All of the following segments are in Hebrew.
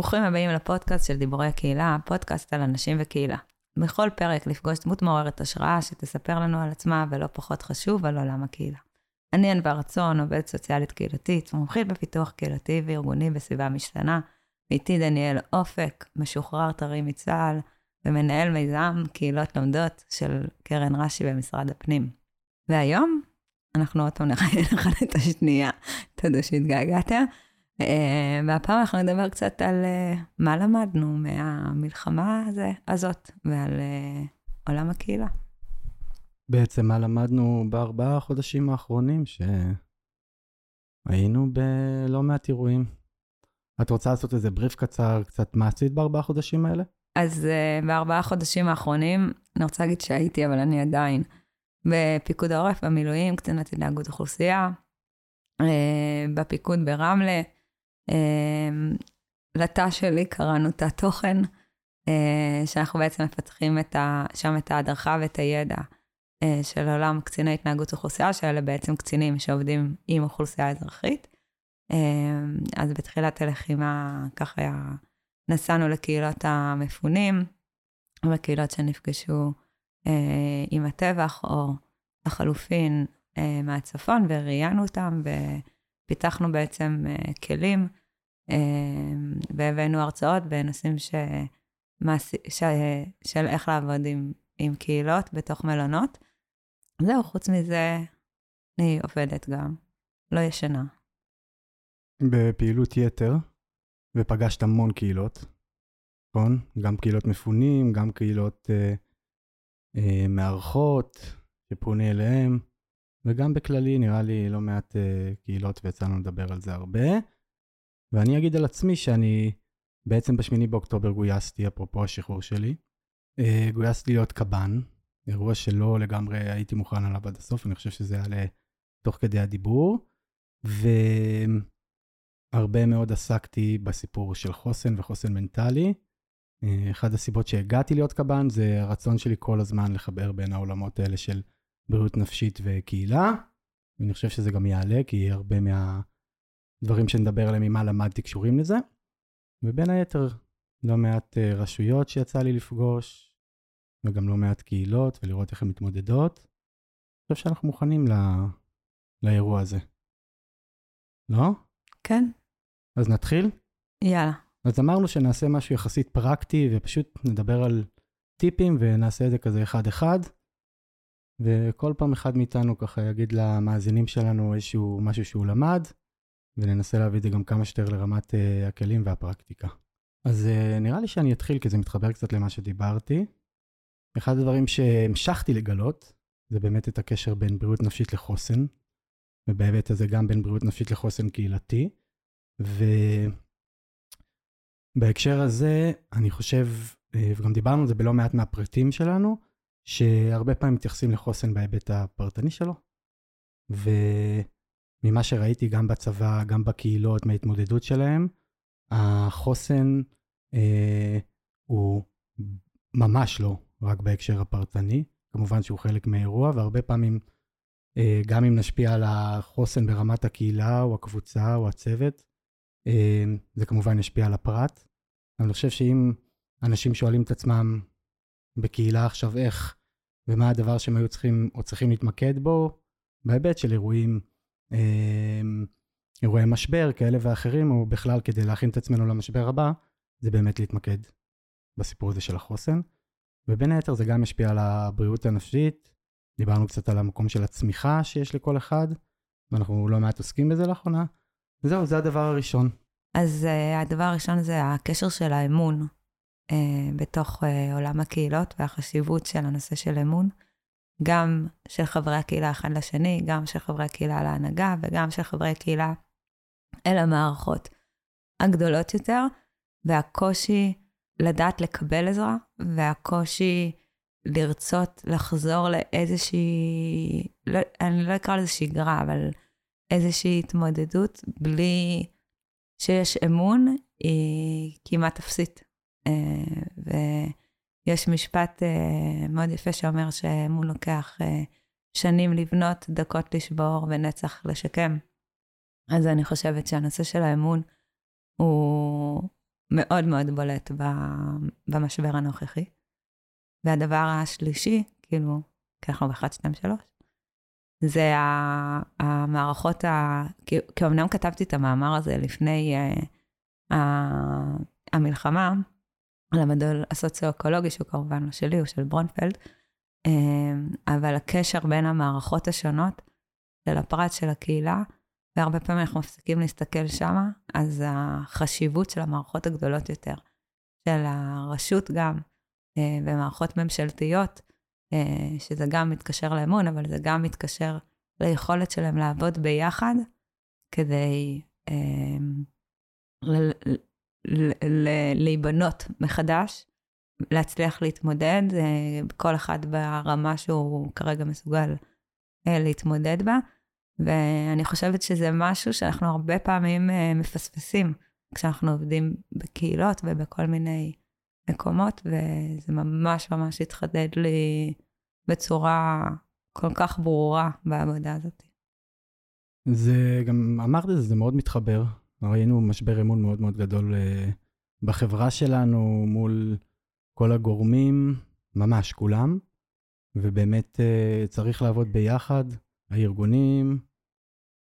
ברוכים הבאים לפודקאסט של דיבורי הקהילה, פודקאסט על אנשים וקהילה. בכל פרק לפגוש דמות מעוררת השראה שתספר לנו על עצמה, ולא פחות חשוב, על עולם הקהילה. אני ענבר רצון, עובדת סוציאלית קהילתית, מומחית בפיתוח קהילתי וארגוני בסביבה משתנה. איתי דניאל אופק, משוחרר טרי מצה"ל, ומנהל מיזם קהילות לומדות של קרן רש"י במשרד הפנים. והיום אנחנו עוד פעם נראיין אחד את השנייה, תודה שהתגעגעתם. אה, והפעם אנחנו נדבר קצת על אה, מה למדנו מהמלחמה הזה, הזאת ועל אה, עולם הקהילה. בעצם מה למדנו בארבעה החודשים האחרונים, שהיינו בלא מעט אירועים. את רוצה לעשות איזה בריף קצר, קצת מה עשית בארבעה חודשים האלה? אז uh, בארבעה חודשים האחרונים, אני רוצה להגיד שהייתי, אבל אני עדיין בפיקוד העורף, במילואים, קצינת התנהגות אוכלוסייה, uh, בפיקוד ברמלה, אמ, לתא שלי קראנו תא תוכן, אה, שאנחנו בעצם מפתחים את ה, שם את ההדרכה ואת הידע אה, של עולם קציני התנהגות אוכלוסייה, שאלה בעצם קצינים שעובדים עם אוכלוסייה אזרחית. אמ, אז בתחילת הלחימה ככה נסענו לקהילות המפונים, וקהילות שנפגשו אה, עם הטבח, או לחלופין מהצפון, וראיינו אותם, ופיתחנו בעצם כלים אמ, והבאנו הרצאות בנושאים ש... ש... של איך לעבוד עם, עם קהילות בתוך מלונות. זהו, חוץ מזה, אני עובדת גם, לא ישנה. בפעילות יתר, ופגשת המון קהילות, נכון? גם קהילות מפונים, גם קהילות אה, אה, מארחות שפונה אליהם, וגם בכללי, נראה לי לא מעט אה, קהילות, ויצא לנו לדבר על זה הרבה. ואני אגיד על עצמי שאני בעצם בשמיני באוקטובר גויסתי, אפרופו השחרור שלי. אה, גויסתי להיות קב"ן, אירוע שלא לגמרי הייתי מוכן עליו עד הסוף, אני חושב שזה היה תוך כדי הדיבור. והרבה מאוד עסקתי בסיפור של חוסן וחוסן מנטלי. אה, אחת הסיבות שהגעתי להיות קב"ן זה הרצון שלי כל הזמן לחבר בין העולמות האלה של בריאות נפשית וקהילה. ואני חושב שזה גם יעלה, כי הרבה מה... דברים שנדבר עליהם ממה למדתי קשורים לזה. ובין היתר, לא מעט uh, רשויות שיצא לי לפגוש, וגם לא מעט קהילות, ולראות איך הן מתמודדות. אני חושב שאנחנו מוכנים ל... לאירוע הזה. לא? כן. אז נתחיל? יאללה. אז אמרנו שנעשה משהו יחסית פרקטי, ופשוט נדבר על טיפים, ונעשה את זה כזה אחד-אחד. וכל פעם אחד מאיתנו ככה יגיד למאזינים שלנו איזשהו משהו שהוא למד, וננסה להביא את זה גם כמה שיותר לרמת uh, הכלים והפרקטיקה. אז uh, נראה לי שאני אתחיל, כי זה מתחבר קצת למה שדיברתי. אחד הדברים שהמשכתי לגלות, זה באמת את הקשר בין בריאות נפשית לחוסן, ובהיבט הזה גם בין בריאות נפשית לחוסן קהילתי. ובהקשר הזה, אני חושב, אה, וגם דיברנו על זה בלא מעט מהפרטים שלנו, שהרבה פעמים מתייחסים לחוסן בהיבט הפרטני שלו. ו... ממה שראיתי גם בצבא, גם בקהילות, מההתמודדות שלהם, החוסן אה, הוא ממש לא רק בהקשר הפרטני, כמובן שהוא חלק מאירוע, והרבה פעמים, אה, גם אם נשפיע על החוסן ברמת הקהילה, או הקבוצה, או הצוות, זה כמובן ישפיע על הפרט. אני חושב שאם אנשים שואלים את עצמם בקהילה עכשיו איך, ומה הדבר שהם היו צריכים, או צריכים להתמקד בו, בהיבט של אירועים אמ, אירועי משבר כאלה ואחרים, או בכלל כדי להכין את עצמנו למשבר הבא, זה באמת להתמקד בסיפור הזה של החוסן. ובין היתר זה גם משפיע על הבריאות הנפשית. דיברנו קצת על המקום של הצמיחה שיש לכל אחד, ואנחנו לא מעט עוסקים בזה לאחרונה. וזהו, זה הדבר הראשון. אז uh, הדבר הראשון זה הקשר של האמון uh, בתוך uh, עולם הקהילות והחשיבות של הנושא של אמון. גם של חברי הקהילה אחד לשני, גם של חברי הקהילה להנהגה וגם של חברי הקהילה אל המערכות הגדולות יותר, והקושי לדעת לקבל עזרה, והקושי לרצות לחזור לאיזושהי, לא, אני לא אקרא לזה שגרה, אבל איזושהי התמודדות בלי שיש אמון, היא כמעט אפסית. ויש משפט מאוד יפה שאומר שאמון לוקח שנים לבנות, דקות לשבור ונצח לשקם. אז אני חושבת שהנושא של האמון הוא מאוד מאוד בולט במשבר הנוכחי. והדבר השלישי, כאילו, כי אנחנו ב-1, 2, 3, זה המערכות, ה... כי, אמנם כתבתי את המאמר הזה לפני uh, המלחמה, על המדול הסוציו-אקולוגי, שהוא כמובן לא שלי, הוא של ברונפלד, uh, אבל הקשר בין המערכות השונות של הפרט, של הקהילה, והרבה פעמים אנחנו מפסיקים להסתכל שמה, אז החשיבות של המערכות הגדולות יותר, של הרשות גם, אה, ומערכות ממשלתיות, שזה גם מתקשר לאמון, אבל זה גם מתקשר ליכולת שלהם לעבוד ביחד כדי אה, להיבנות מחדש, להצליח להתמודד, כל אחד ברמה שהוא כרגע מסוגל להתמודד בה. ואני חושבת שזה משהו שאנחנו הרבה פעמים מפספסים כשאנחנו עובדים בקהילות ובכל מיני מקומות, וזה ממש ממש התחדד לי בצורה כל כך ברורה בעבודה הזאת. זה גם, אמרת את זה, זה מאוד מתחבר. ראינו משבר אמון מאוד מאוד גדול uh, בחברה שלנו מול כל הגורמים, ממש כולם, ובאמת uh, צריך לעבוד ביחד, הארגונים,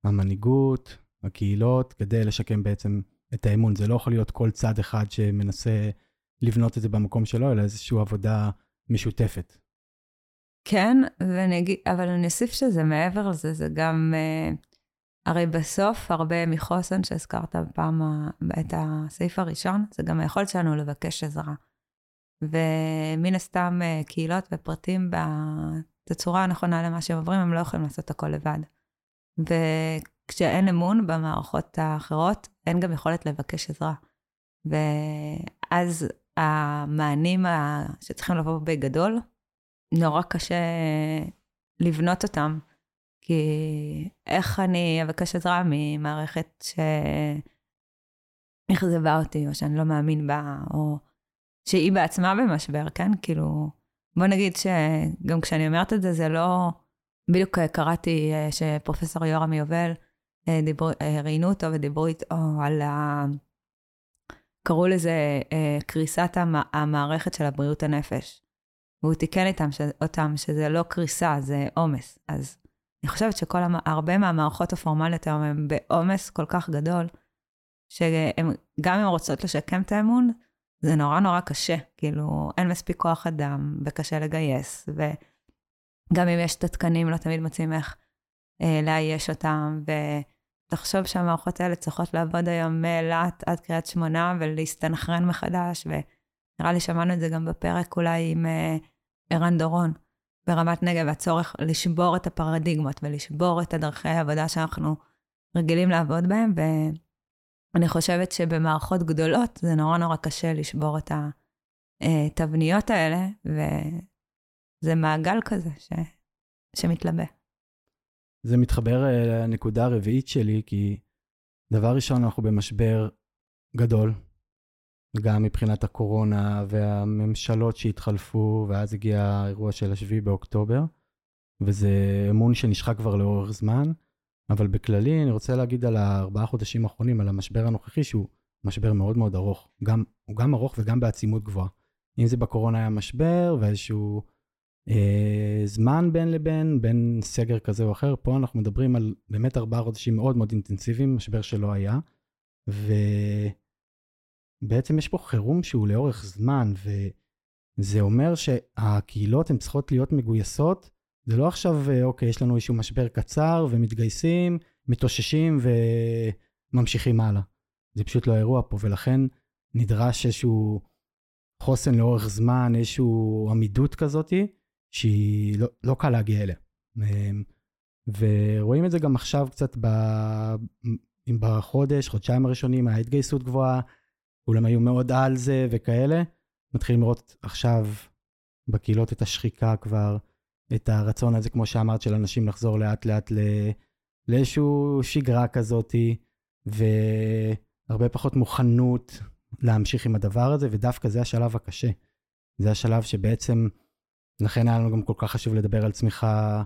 המנהיגות, הקהילות, כדי לשקם בעצם את האמון. זה לא יכול להיות כל צד אחד שמנסה לבנות את זה במקום שלו, אלא איזושהי עבודה משותפת. כן, ואני, אבל אני אוסיף שזה מעבר לזה, זה גם, uh, הרי בסוף הרבה מחוסן שהזכרת בפעם, את הסעיף הראשון, זה גם היכולת שלנו לבקש עזרה. ומן הסתם uh, קהילות ופרטים בתצורה הנכונה למה שהם עוברים, הם לא יכולים לעשות הכל לבד. וכשאין אמון במערכות האחרות, אין גם יכולת לבקש עזרה. ואז המענים שצריכים לבוא בגדול, נורא קשה לבנות אותם. כי איך אני אבקש עזרה ממערכת שאכזבה אותי, או שאני לא מאמין בה, או שהיא בעצמה במשבר, כן? כאילו, בוא נגיד שגם כשאני אומרת את זה, זה לא... בדיוק קראתי אה, שפרופסור יורם יובל, אה, דיבר, אה, ראיינו אותו ודיברו איתו על ה... קראו לזה אה, קריסת המ, המערכת של הבריאות הנפש. והוא תיקן איתם, ש, אותם שזה לא קריסה, זה עומס. אז אני חושבת שכל, מהמערכות הפורמליות היום הן בעומס כל כך גדול, שגם אם רוצות לשקם את האמון, זה נורא נורא קשה. כאילו, אין מספיק כוח אדם, וקשה לגייס, וגם אם יש את התקנים, לא תמיד מוצאים איך אה, לאייש אותם, ו... תחשוב שהמערכות האלה צריכות לעבוד היום מאילת עד קריית שמונה ולהסתנכרן מחדש, ונראה לי שמענו את זה גם בפרק אולי עם uh, ערן דורון ברמת נגב, הצורך לשבור את הפרדיגמות ולשבור את הדרכי העבודה שאנחנו רגילים לעבוד בהם, ואני חושבת שבמערכות גדולות זה נורא נורא קשה לשבור את התבניות אה, האלה, וזה מעגל כזה ש... שמתלבא. זה מתחבר אה, לנקודה הרביעית שלי, כי דבר ראשון, אנחנו במשבר גדול, גם מבחינת הקורונה והממשלות שהתחלפו, ואז הגיע האירוע של השביעי באוקטובר, וזה אמון שנשחק כבר לאורך זמן, אבל בכללי אני רוצה להגיד על הארבעה חודשים האחרונים, על המשבר הנוכחי, שהוא משבר מאוד מאוד ארוך. גם, הוא גם ארוך וגם בעצימות גבוהה. אם זה בקורונה היה משבר ואיזשהו זמן בין לבין, בין סגר כזה או אחר. פה אנחנו מדברים על באמת ארבעה חודשים מאוד מאוד אינטנסיביים, משבר שלא היה. ובעצם יש פה חירום שהוא לאורך זמן, וזה אומר שהקהילות הן צריכות להיות מגויסות. זה לא עכשיו, אה, אוקיי, יש לנו איזשהו משבר קצר ומתגייסים, מתאוששים וממשיכים הלאה. זה פשוט לא האירוע פה, ולכן נדרש איזשהו חוסן לאורך זמן, איזושהי עמידות כזאתי, שהיא לא, לא קל להגיע אליה. אמ, ורואים את זה גם עכשיו קצת ב... אם בחודש, חודשיים הראשונים, ההתגייסות גבוהה, כולם היו מאוד על זה וכאלה. מתחילים לראות עכשיו בקהילות את השחיקה כבר, את הרצון הזה, כמו שאמרת, של אנשים לחזור לאט לאט ל... לאיזושהי שגרה כזאתי, והרבה פחות מוכנות להמשיך עם הדבר הזה, ודווקא זה השלב הקשה. זה השלב שבעצם, לכן היה לנו גם כל כך חשוב לדבר על צמיחה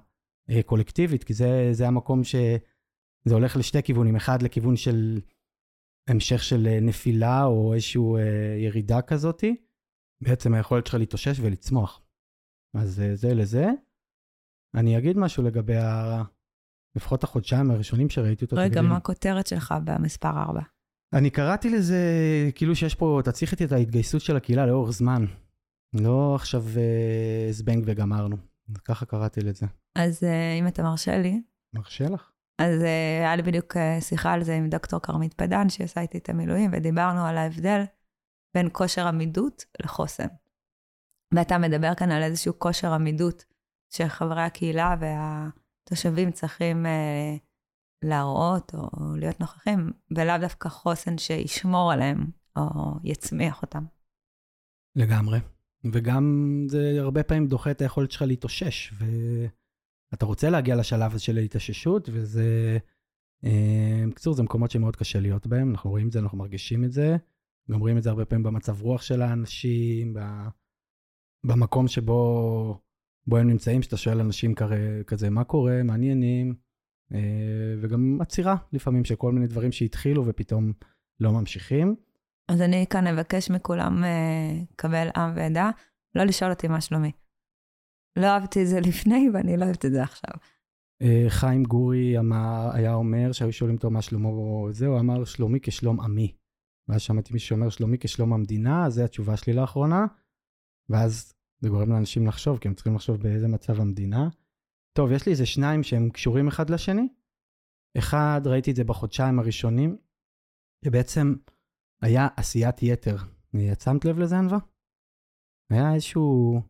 אה, קולקטיבית, כי זה, זה המקום שזה הולך לשתי כיוונים, אחד לכיוון של המשך של אה, נפילה או איזושהי אה, ירידה כזאתי, בעצם היכולת שלך להתאושש ולצמוח. אז אה, זה לזה. אני אגיד משהו לגבי ה... לפחות החודשיים הראשונים שראיתי אותו. רגע, מה הכותרת שלך במספר 4? אני קראתי לזה כאילו שיש פה, אתה צריך את ההתגייסות של הקהילה לאורך זמן. לא עכשיו אה, זבנג וגמרנו. ככה קראתי לזה. אז אה, אם אתה מרשה לי. מרשה לך. אז אה, היה לי בדיוק שיחה על זה עם דוקטור כרמית פדן, שעשה איתי את המילואים, ודיברנו על ההבדל בין כושר עמידות לחוסן. ואתה מדבר כאן על איזשהו כושר עמידות שחברי הקהילה והתושבים צריכים אה, להראות או להיות נוכחים, ולאו דווקא חוסן שישמור עליהם או יצמיח אותם. לגמרי. וגם זה הרבה פעמים דוחה את היכולת שלך להתאושש, ואתה רוצה להגיע לשלב הזה של ההתאוששות, וזה... אה, בקיצור, זה מקומות שמאוד קשה להיות בהם, אנחנו רואים את זה, אנחנו מרגישים את זה. גם רואים את זה הרבה פעמים במצב רוח של האנשים, במקום שבו בו הם נמצאים, שאתה שואל אנשים כזה, מה קורה, מעניינים, אה, וגם עצירה לפעמים של כל מיני דברים שהתחילו ופתאום לא ממשיכים. אז אני כאן אבקש מכולם לקבל אה, עם ועדה, לא לשאול אותי מה שלומי. לא אהבתי את זה לפני ואני לא אוהבת את זה עכשיו. אה, חיים גורי אמר, היה אומר שהיו שואלים אותו מה שלמה זה, הוא אמר שלומי כשלום עמי. ואז שמעתי מישהו שאומר שלומי כשלום המדינה, אז זו התשובה שלי לאחרונה. ואז זה גורם לאנשים לחשוב, כי הם צריכים לחשוב באיזה מצב המדינה. טוב, יש לי איזה שניים שהם קשורים אחד לשני. אחד, ראיתי את זה בחודשיים הראשונים, שבעצם היה עשיית יתר. את שמת לב לזה, ענווה? היה איזשהו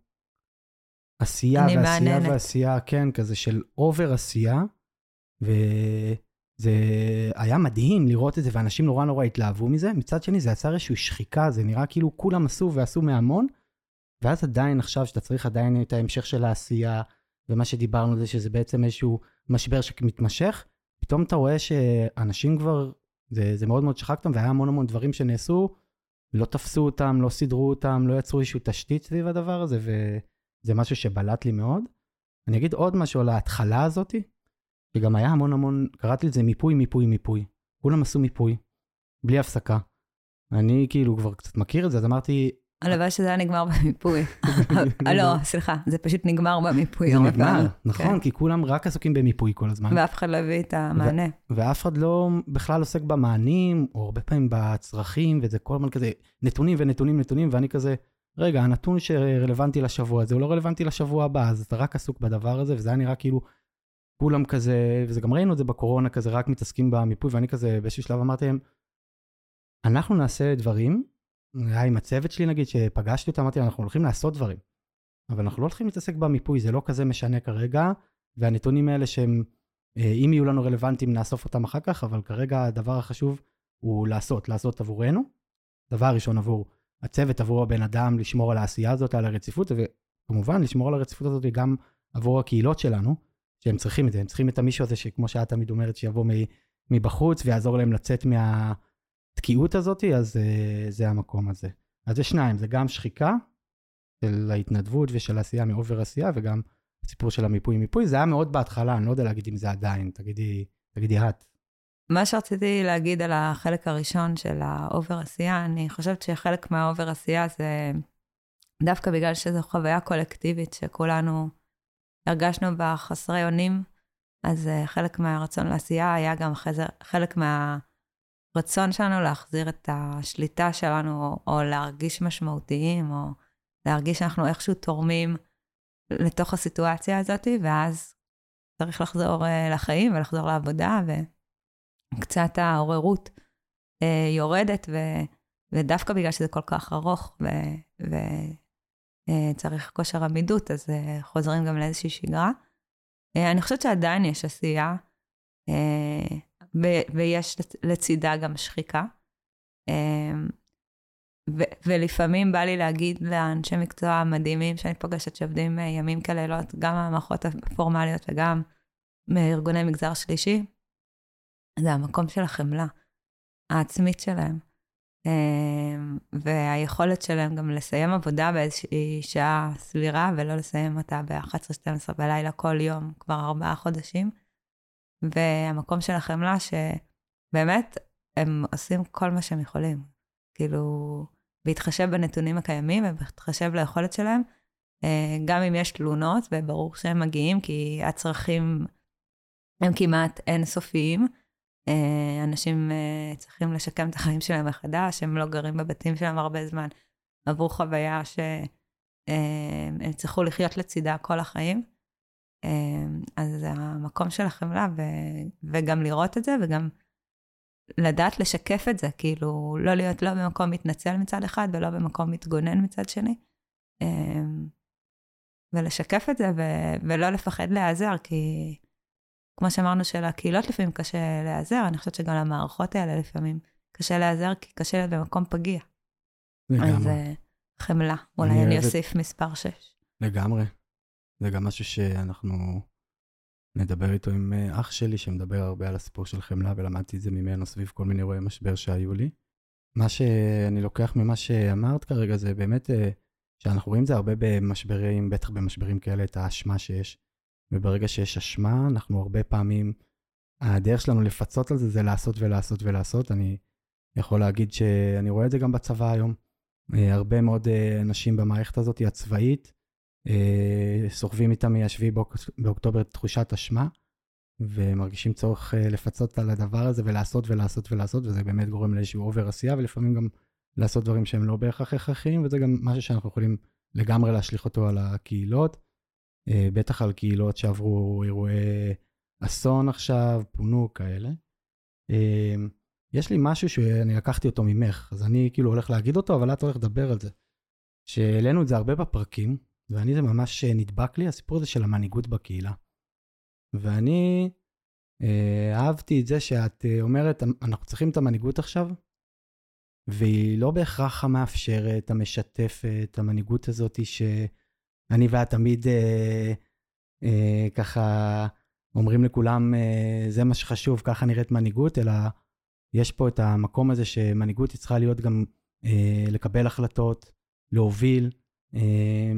עשייה ועשייה מעניינת. ועשייה, כן, כזה של אובר עשייה, וזה היה מדהים לראות את זה, ואנשים נורא נורא התלהבו מזה. מצד שני, זה יצר איזושהי שחיקה, זה נראה כאילו כולם עשו ועשו מהמון, ואז עדיין עכשיו, שאתה צריך עדיין את ההמשך של העשייה, ומה שדיברנו זה שזה בעצם איזשהו משבר שמתמשך, פתאום אתה רואה שאנשים כבר, זה, זה מאוד מאוד שחק אותם, והיה המון המון דברים שנעשו, לא תפסו אותם, לא סידרו אותם, לא יצרו איזושהי תשתית סביב הדבר הזה, וזה משהו שבלט לי מאוד. אני אגיד עוד משהו על ההתחלה הזאתי, שגם היה המון המון, קראתי לזה מיפוי, מיפוי, מיפוי. כולם עשו מיפוי, בלי הפסקה. אני כאילו כבר קצת מכיר את זה, אז אמרתי, הלוואי שזה היה נגמר במיפוי. לא, סליחה, זה פשוט נגמר במיפוי. זה נגמר, נכון, כן. כי כולם רק עסוקים במיפוי כל הזמן. ואף אחד לא הביא את המענה. ואף אחד לא בכלל עוסק במענים, או הרבה פעמים בצרכים, וזה כל הזמן כזה נתונים ונתונים נתונים, ואני כזה, רגע, הנתון שרלוונטי לשבוע הזה הוא לא רלוונטי לשבוע הבא, אז אתה רק עסוק בדבר הזה, וזה היה נראה כאילו כולם כזה, וזה גם ראינו את זה בקורונה, כזה רק מתעסקים במיפוי, ואני כזה באיזשהו שלב אמרתי להם, אנחנו נעשה דברים היה עם הצוות שלי נגיד, שפגשתי אותם, אמרתי, אנחנו הולכים לעשות דברים. אבל אנחנו לא הולכים להתעסק במיפוי, זה לא כזה משנה כרגע, והנתונים האלה שהם, אה, אם יהיו לנו רלוונטיים, נאסוף אותם אחר כך, אבל כרגע הדבר החשוב הוא לעשות, לעשות עבורנו. דבר ראשון עבור הצוות, עבור הבן אדם, לשמור על העשייה הזאת, על הרציפות, וכמובן לשמור על הרציפות הזאת גם עבור הקהילות שלנו, שהם צריכים את זה, הם צריכים את המישהו הזה, שכמו שאת תמיד אומרת, שיבוא מבחוץ ויעזור להם לצאת מה... התקיעות הזאת, אז אה, זה המקום הזה. אז זה שניים, זה גם שחיקה של ההתנדבות ושל העשייה מ over עשייה, וגם הסיפור של המיפוי מיפוי. זה היה מאוד בהתחלה, אני לא יודע להגיד אם זה עדיין, תגידי, תגידי את. מה שרציתי להגיד על החלק הראשון של ה over עשייה, אני חושבת שחלק מה over עשייה זה דווקא בגלל שזו חוויה קולקטיבית שכולנו הרגשנו בה חסרי אונים, אז uh, חלק מהרצון לעשייה היה גם חזר, חלק מה... הרצון שלנו להחזיר את השליטה שלנו, או, או להרגיש משמעותיים, או להרגיש שאנחנו איכשהו תורמים לתוך הסיטואציה הזאת, ואז צריך לחזור uh, לחיים ולחזור לעבודה, וקצת העוררות uh, יורדת, ו, ודווקא בגלל שזה כל כך ארוך וצריך uh, כושר עמידות, אז uh, חוזרים גם לאיזושהי שגרה. Uh, אני חושבת שעדיין יש עשייה. Uh, ו- ויש לצידה גם שחיקה. אמ, ו- ולפעמים בא לי להגיד לאנשי מקצוע מדהימים שאני פוגשת שעובדים אה, ימים כלילות, גם מהמערכות הפורמליות וגם מארגוני מגזר שלישי, זה המקום של החמלה העצמית שלהם. אמ, והיכולת שלהם גם לסיים עבודה באיזושהי שעה סבירה, ולא לסיים אותה ב-11-12 בלילה כל יום, כבר ארבעה חודשים. והמקום של החמלה, שבאמת, הם עושים כל מה שהם יכולים. כאילו, בהתחשב בנתונים הקיימים ובהתחשב ליכולת שלהם, אה, גם אם יש תלונות, וברור שהם מגיעים, כי הצרכים הם כמעט אינסופיים. אה, אנשים אה, צריכים לשקם את החיים שלהם מחדש, הם לא גרים בבתים שלהם הרבה זמן, עברו חוויה שהם צריכו לחיות לצידה כל החיים. אז המקום של החמלה, ו... וגם לראות את זה, וגם לדעת לשקף את זה, כאילו, לא להיות לא במקום מתנצל מצד אחד, ולא במקום מתגונן מצד שני. ולשקף את זה, ו- ולא לפחד להיעזר, כי כמו שאמרנו שלקהילות לפעמים קשה להיעזר, אני חושבת שגם למערכות האלה לפעמים קשה להיעזר, כי קשה להיות במקום פגיע. לגמרי. אז uh, חמלה, אולי אני, אני אוסיף מספר 6. לגמרי. זה גם משהו שאנחנו נדבר איתו עם אה, אח שלי, שמדבר הרבה על הסיפור של חמלה, ולמדתי את זה ממנו סביב כל מיני אירועי משבר שהיו לי. מה שאני לוקח ממה שאמרת כרגע זה באמת אה, שאנחנו רואים זה הרבה במשברים, בטח במשברים כאלה, את האשמה שיש. וברגע שיש אשמה, אנחנו הרבה פעמים, הדרך שלנו לפצות על זה זה לעשות ולעשות ולעשות. אני יכול להגיד שאני רואה את זה גם בצבא היום. אה, הרבה מאוד אנשים במערכת הזאת הצבאית, סוחבים איתם מ-7 באוקטובר תחושת אשמה, ומרגישים צורך לפצות על הדבר הזה ולעשות ולעשות ולעשות, וזה באמת גורם לאיזשהו אובר עשייה, ולפעמים גם לעשות דברים שהם לא בהכרח הכרחיים, וזה גם משהו שאנחנו יכולים לגמרי להשליך אותו על הקהילות, אה, בטח על קהילות שעברו אירועי אסון עכשיו, פונו, כאלה. אה, יש לי משהו שאני לקחתי אותו ממך, אז אני כאילו הולך להגיד אותו, אבל את הולך לדבר על זה. שהעלינו את זה הרבה בפרקים, ואני זה ממש נדבק לי, הסיפור הזה של המנהיגות בקהילה. ואני אה, אהבתי את זה שאת אה, אומרת, אנחנו צריכים את המנהיגות עכשיו, והיא לא בהכרח המאפשרת, המשתפת, המנהיגות הזאת שאני ואת תמיד אה, אה, ככה אומרים לכולם, אה, זה מה שחשוב, ככה נראית מנהיגות, אלא יש פה את המקום הזה שמנהיגות צריכה להיות גם אה, לקבל החלטות, להוביל, אה,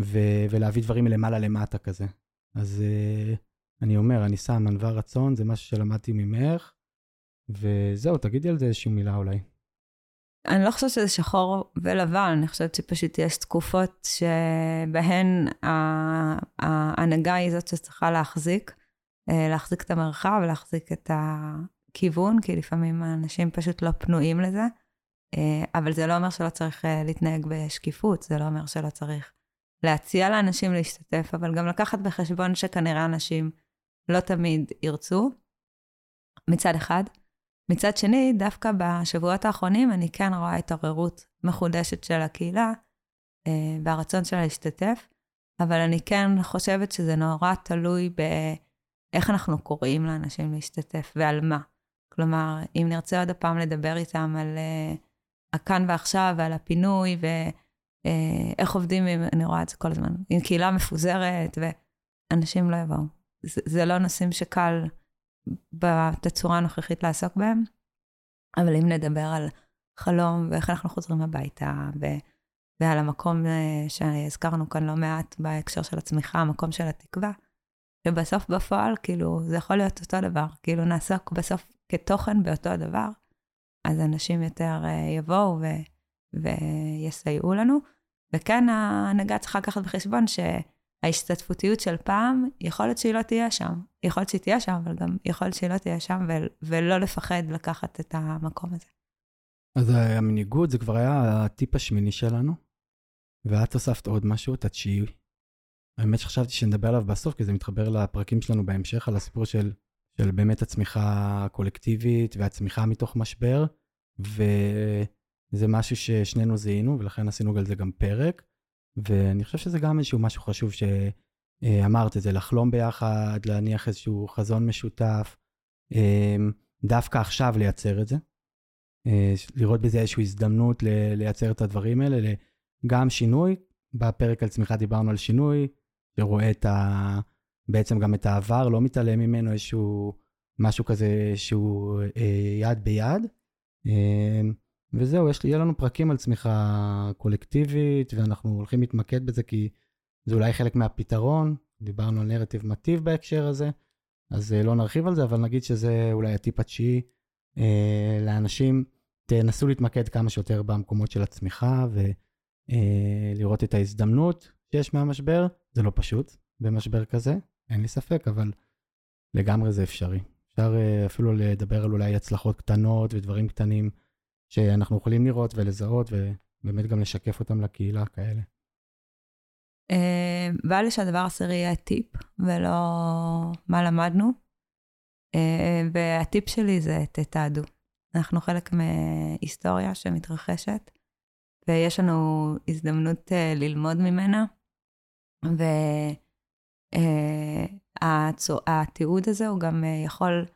ו- ולהביא דברים מלמעלה למטה כזה. אז אה, אני אומר, אני שם ענווה רצון, זה משהו שלמדתי ממך, וזהו, תגידי על זה איזושהי מילה אולי. אני לא חושבת שזה שחור ולבן, אני חושבת שפשוט יש תקופות שבהן ההנהגה היא זאת שצריכה להחזיק, אה, להחזיק את המרחב, להחזיק את הכיוון, כי לפעמים האנשים פשוט לא פנויים לזה. אה, אבל זה לא אומר שלא צריך להתנהג בשקיפות, זה לא אומר שלא צריך להציע לאנשים להשתתף, אבל גם לקחת בחשבון שכנראה אנשים לא תמיד ירצו, מצד אחד. מצד שני, דווקא בשבועות האחרונים אני כן רואה התעוררות מחודשת של הקהילה אה, והרצון שלה להשתתף, אבל אני כן חושבת שזה נורא תלוי באיך אנחנו קוראים לאנשים להשתתף ועל מה. כלומר, אם נרצה עוד הפעם לדבר איתם על uh, הכאן ועכשיו ועל הפינוי ואיך uh, עובדים, עם, אני רואה את זה כל הזמן, עם קהילה מפוזרת ואנשים לא יבואו. זה, זה לא נושאים שקל בתצורה הנוכחית לעסוק בהם, אבל אם נדבר על חלום ואיך אנחנו חוזרים הביתה, ו... ועל המקום אה, שהזכרנו כאן לא מעט בהקשר של הצמיחה, המקום של התקווה, שבסוף בפועל, כאילו, זה יכול להיות אותו דבר, כאילו נעסוק בסוף כתוכן באותו הדבר, אז אנשים יותר אה, יבואו ו... ויסייעו לנו. וכן, ההנהגה צריכה לקחת בחשבון ש... ההשתתפותיות של פעם, יכול להיות שהיא לא תהיה שם. יכול להיות שהיא תהיה שם, אבל גם יכול להיות שהיא לא תהיה שם, ו- ולא לפחד לקחת את המקום הזה. אז המנהיגות זה כבר היה הטיפ השמיני שלנו, ואת הוספת עוד משהו, את התשיעי. האמת שחשבתי שנדבר עליו בסוף, כי זה מתחבר לפרקים שלנו בהמשך, על הסיפור של, של באמת הצמיחה הקולקטיבית והצמיחה מתוך משבר, וזה משהו ששנינו זיהינו, ולכן עשינו על זה גם פרק. ואני חושב שזה גם איזשהו משהו חשוב שאמרת את זה, לחלום ביחד, להניח איזשהו חזון משותף, אמ, דווקא עכשיו לייצר את זה. אה, לראות בזה איזושהי הזדמנות לייצר את הדברים האלה, גם שינוי, בפרק על צמיחה דיברנו על שינוי, שרואה את ה... בעצם גם את העבר, לא מתעלם ממנו איזשהו משהו כזה שהוא אה, יד ביד. אמ, וזהו, יש, יהיה לנו פרקים על צמיחה קולקטיבית, ואנחנו הולכים להתמקד בזה כי זה אולי חלק מהפתרון. דיברנו על נרטיב מטיב בהקשר הזה, אז אה, לא נרחיב על זה, אבל נגיד שזה אולי הטיפ התשיעי אה, לאנשים, תנסו להתמקד כמה שיותר במקומות של הצמיחה ולראות אה, את ההזדמנות שיש מהמשבר. זה לא פשוט במשבר כזה, אין לי ספק, אבל לגמרי זה אפשרי. אפשר אה, אפילו לדבר על אולי הצלחות קטנות ודברים קטנים שאנחנו יכולים לראות ולזהות, ובאמת גם לשקף אותם לקהילה כאלה. אה, בא לי שהדבר העשירי יהיה טיפ, ולא מה למדנו. אה, והטיפ שלי זה תתעדו. אנחנו חלק מהיסטוריה שמתרחשת, ויש לנו הזדמנות ללמוד ממנה, והתיעוד הזה הוא גם יכול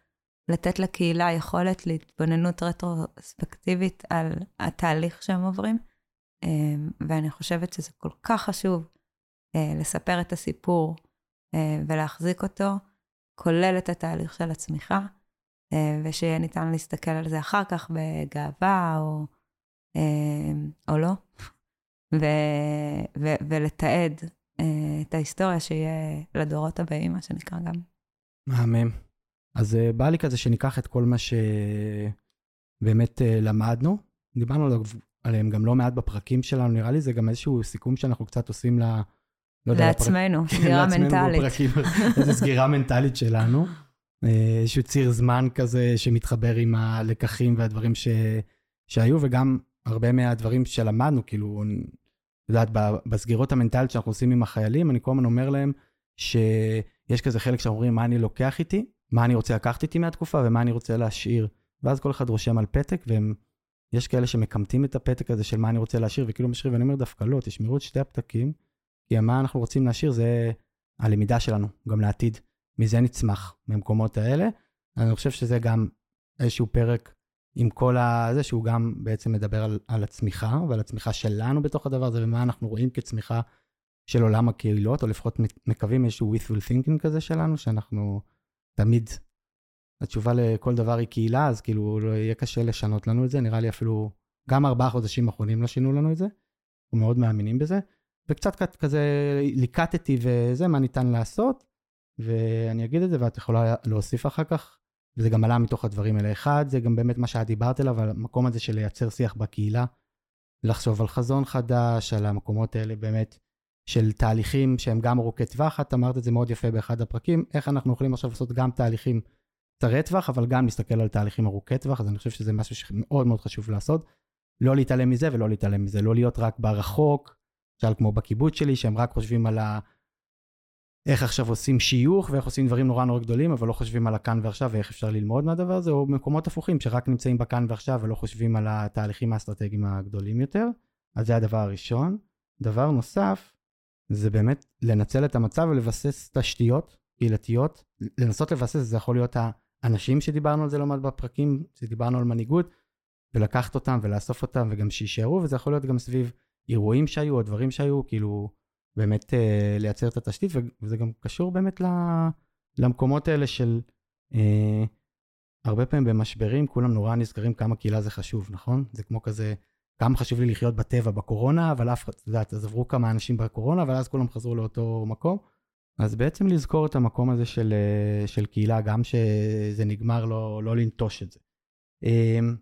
לתת לקהילה יכולת להתבוננות רטרוספקטיבית על התהליך שהם עוברים. אמ, ואני חושבת שזה כל כך חשוב אה, לספר את הסיפור אה, ולהחזיק אותו, כולל את התהליך של הצמיחה, אה, ושיהיה ניתן להסתכל על זה אחר כך בגאווה או, או לא, ו- ו- ולתעד את ההיסטוריה שיהיה לדורות הבאים, מה שנקרא גם. מהמם. אז uh, בא לי כזה שניקח את כל מה שבאמת uh, למדנו. דיברנו עליהם גם לא מעט בפרקים שלנו, נראה לי זה גם איזשהו סיכום שאנחנו קצת עושים ל... לא לעצמנו, לפרק... סגירה מנטלית. בפרקים, איזו סגירה מנטלית שלנו. אה, איזשהו ציר זמן כזה שמתחבר עם הלקחים והדברים ש... שהיו, וגם הרבה מהדברים שלמדנו, כאילו, את יודעת, בסגירות המנטליות שאנחנו עושים עם החיילים, אני כל הזמן אומר להם שיש כזה חלק שאומרים, מה אני לוקח איתי? מה אני רוצה לקחת איתי מהתקופה ומה אני רוצה להשאיר. ואז כל אחד רושם על פתק, ויש כאלה שמקמטים את הפתק הזה של מה אני רוצה להשאיר, וכאילו משאיר, ואני אומר דווקא לא, תשמרו את שתי הפתקים, כי מה אנחנו רוצים להשאיר זה הלמידה שלנו, גם לעתיד. מזה נצמח, במקומות האלה. אני חושב שזה גם איזשהו פרק עם כל הזה, שהוא גם בעצם מדבר על, על הצמיחה ועל הצמיחה שלנו בתוך הדבר הזה, ומה אנחנו רואים כצמיחה של עולם הקהילות, או לפחות מקווים איזשהו wishful thinking כזה שלנו, שאנחנו תמיד. התשובה לכל דבר היא קהילה, אז כאילו לא יהיה קשה לשנות לנו את זה, נראה לי אפילו גם ארבעה חודשים האחרונים לא שינו לנו את זה, אנחנו מאוד מאמינים בזה, וקצת כזה ליקטתי וזה, מה ניתן לעשות, ואני אגיד את זה ואת יכולה להוסיף אחר כך, וזה גם עלה מתוך הדברים האלה. אחד, זה גם באמת מה שאת דיברת עליו, על המקום הזה של לייצר שיח בקהילה, לחשוב על חזון חדש, על המקומות האלה באמת של תהליכים שהם גם ארוכי טווח, את אמרת את זה מאוד יפה באחד הפרקים, איך אנחנו יכולים עכשיו לעשות גם תהליכים קצרי טווח, אבל גם להסתכל על תהליכים ארוכי טווח, אז אני חושב שזה משהו שמאוד מאוד חשוב לעשות. לא להתעלם מזה ולא להתעלם מזה, לא להיות רק ברחוק, למשל כמו בקיבוץ שלי, שהם רק חושבים על ה... איך עכשיו עושים שיוך ואיך עושים דברים נורא נורא גדולים, אבל לא חושבים על הכאן ועכשיו ואיך אפשר ללמוד מהדבר הזה, או מקומות הפוכים שרק נמצאים בכאן ועכשיו ולא חושבים על התהליכים האסטרטגיים הגדולים יותר. אז זה הדבר הראשון. דבר נוסף, זה באמת לנצל את המצב ולבסס תשתיות קהילתיות, לנסות לבסס, זה יכול להיות האנשים שדיברנו על זה לא בפרקים, שדיברנו על מנהיגות, ולקחת אותם ולאסוף אותם וגם שיישארו, וזה יכול להיות גם סביב אירועים שהיו או דברים שהיו, כאילו באמת אה, לייצר את התשתית, וזה גם קשור באמת למקומות האלה של אה, הרבה פעמים במשברים, כולם נורא נזכרים כמה קהילה זה חשוב, נכון? זה כמו כזה, כמה חשוב לי לחיות בטבע בקורונה, אבל אף אחד, את יודעת, אז עברו כמה אנשים בקורונה, אבל אז כולם חזרו לאותו מקום. אז בעצם לזכור את המקום הזה של, אה, של קהילה, גם שזה נגמר, לא, לא לנטוש את זה. אמ,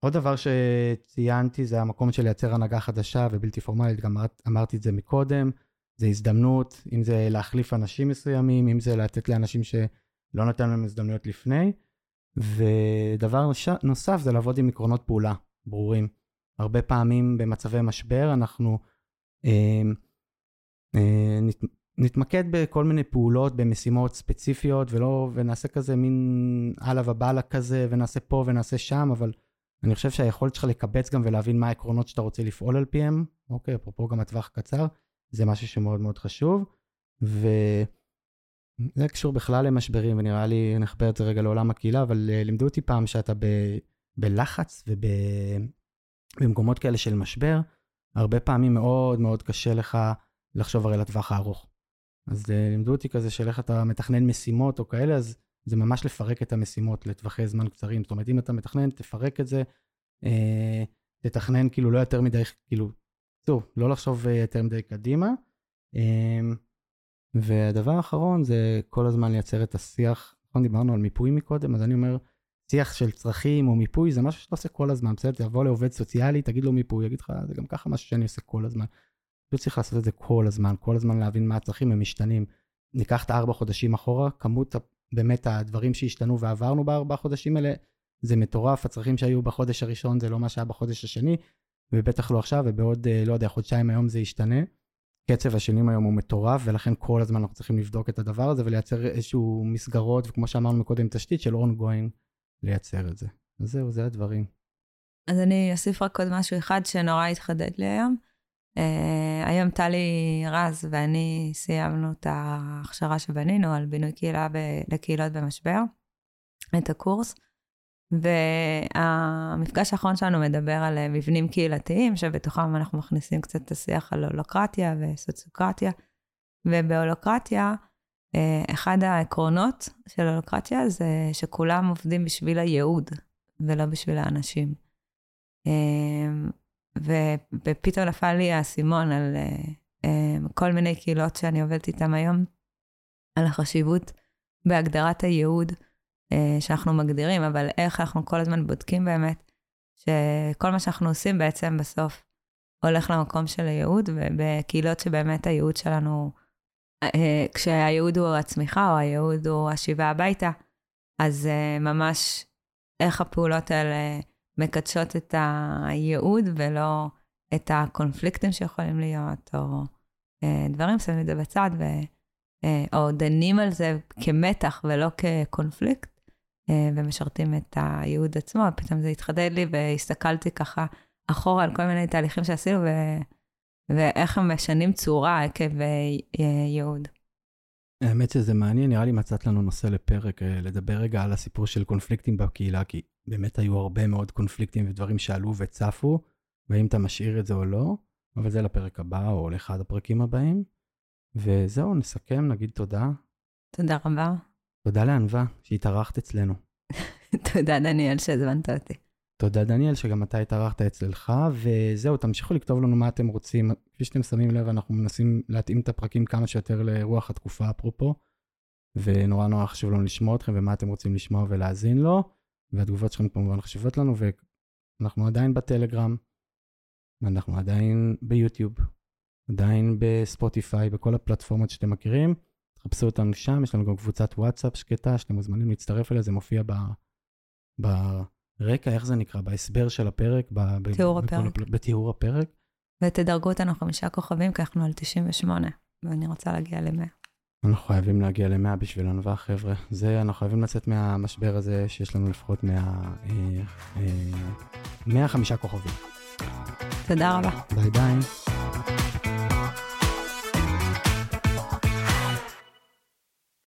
עוד דבר שציינתי זה המקום של לייצר הנהגה חדשה ובלתי פורמלית, גם אמרתי את זה מקודם, זה הזדמנות, אם זה להחליף אנשים מסוימים, אם זה לתת לאנשים שלא נתן להם הזדמנויות לפני. ודבר נוסף זה לעבוד עם עקרונות פעולה ברורים. הרבה פעמים במצבי משבר אנחנו אה, אה, נת, נתמקד בכל מיני פעולות, במשימות ספציפיות, ולא, ונעשה כזה מין הלאה ובאללה כזה, ונעשה פה ונעשה שם, אבל אני חושב שהיכולת שלך לקבץ גם ולהבין מה העקרונות שאתה רוצה לפעול על פיהם, אוקיי, אפרופו גם הטווח קצר, זה משהו שמאוד מאוד חשוב, וזה קשור בכלל למשברים, ונראה לי נחבר את זה רגע לעולם הקהילה, אבל אה, לימדו אותי פעם שאתה ב, בלחץ ובמקומות כאלה של משבר, הרבה פעמים מאוד מאוד קשה לך לחשוב הרי לטווח הארוך. אז uh, לימדו אותי כזה של איך אתה מתכנן משימות או כאלה, אז זה ממש לפרק את המשימות לטווחי זמן קצרים. זאת אומרת, אם אתה מתכנן, תפרק את זה אה, תתכנן כאילו לא יותר מדי, כאילו, טוב, לא לחשוב אה, יותר מדי קדימה. אה, והדבר האחרון זה כל הזמן לייצר את השיח, נכון, דיברנו על מיפוי מקודם, אז אני אומר, שיח של צרכים או מיפוי זה משהו שאתה עושה כל הזמן, בסדר? תבוא לעובד סוציאלי, תגיד לו מיפוי, יגיד לך, זה גם ככה משהו שאני עושה כל הזמן. פשוט צריך לעשות את זה כל הזמן, כל הזמן להבין מה הצרכים, הם משתנים. ניקח את הארבע חודשים אחורה, כמות באמת הדברים שהשתנו ועברנו בארבע חודשים האלה, זה מטורף, הצרכים שהיו בחודש הראשון זה לא מה שהיה בחודש השני, ובטח לא עכשיו, ובעוד, אה, לא יודע, חודשיים היום זה ישתנה. קצב השנים היום הוא מטורף, ולכן כל הזמן אנחנו צריכים לבדוק את הדבר הזה ולייצר איזשהו מסגרות, וכמו שאמרנו מקודם, תשתית של ongoing, לייצר את זה. אז זהו, זה הדברים. אז אני אוסיף רק עוד משהו אחד שנורא התחדד לי היום. Uh, היום טלי רז ואני סיימנו את ההכשרה שבנינו על בינוי קהילה ב- לקהילות במשבר, את הקורס, והמפגש האחרון שלנו מדבר על אה, מבנים קהילתיים, שבתוכם אנחנו מכניסים קצת את השיח על הולוקרטיה וסוציוקרטיה, ובהולוקרטיה, אחד העקרונות של הולוקרטיה זה שכולם עובדים בשביל הייעוד ולא בשביל האנשים. Uh, ופתאום נפל לי האסימון על uh, כל מיני קהילות שאני עובדת איתן היום, על החשיבות בהגדרת הייעוד שאנחנו מגדירים, אבל איך אנחנו כל הזמן בודקים באמת, שכל מה שאנחנו עושים בעצם בסוף הולך למקום של הייעוד, ובקהילות שבאמת הייעוד שלנו, uh, כשהייעוד הוא הצמיחה או הייעוד הוא השיבה הביתה, אז uh, ממש איך הפעולות האלה מקדשות את הייעוד ולא את הקונפליקטים שיכולים להיות, או אה, דברים, שמים את זה בצד, ו, אה, או דנים על זה כמתח ולא כקונפליקט, אה, ומשרתים את הייעוד עצמו. פתאום זה התחדד לי והסתכלתי ככה אחורה על כל מיני תהליכים שעשינו, ו, ואיך הם משנים צורה עקב ייעוד. האמת שזה מעניין, נראה לי מצאת לנו נושא לפרק, לדבר רגע על הסיפור של קונפליקטים בקהילה, כי באמת היו הרבה מאוד קונפליקטים ודברים שעלו וצפו, והאם אתה משאיר את זה או לא, אבל זה לפרק הבא או לאחד הפרקים הבאים. וזהו, נסכם, נגיד תודה. תודה רבה. תודה לענווה שהתארחת אצלנו. תודה, דניאל, שהזמנת אותי. תודה, דניאל, שגם אתה התארחת אצלך, וזהו, תמשיכו לכתוב לנו מה אתם רוצים. כפי שאתם שמים לב, אנחנו מנסים להתאים את הפרקים כמה שיותר לרוח התקופה, אפרופו, ונורא נורא חשוב לנו לשמוע אתכם ומה אתם רוצים לשמוע ולהאזין לו. והתגובות שלכם כמובן חשובות לנו, ואנחנו עדיין בטלגרם, ואנחנו עדיין ביוטיוב, עדיין בספוטיפיי, בכל הפלטפורמות שאתם מכירים. תחפשו אותנו שם, יש לנו גם קבוצת וואטסאפ שקטה, שאתם מוזמנים להצטרף אליה, זה מופיע ב... ברקע, איך זה נקרא? בהסבר של הפרק? ב... תיאור הפרק. בתיאור הפרק. ותדרגו אותנו חמישה כוכבים, כי אנחנו על 98, ואני רוצה להגיע ל-100. אנחנו חייבים להגיע ל-100 בשביל ענווה, חבר'ה. זה, אנחנו חייבים לצאת מהמשבר הזה שיש לנו לפחות 100, אה, אה, 105 כוכבים. תודה רבה. ביי ביי.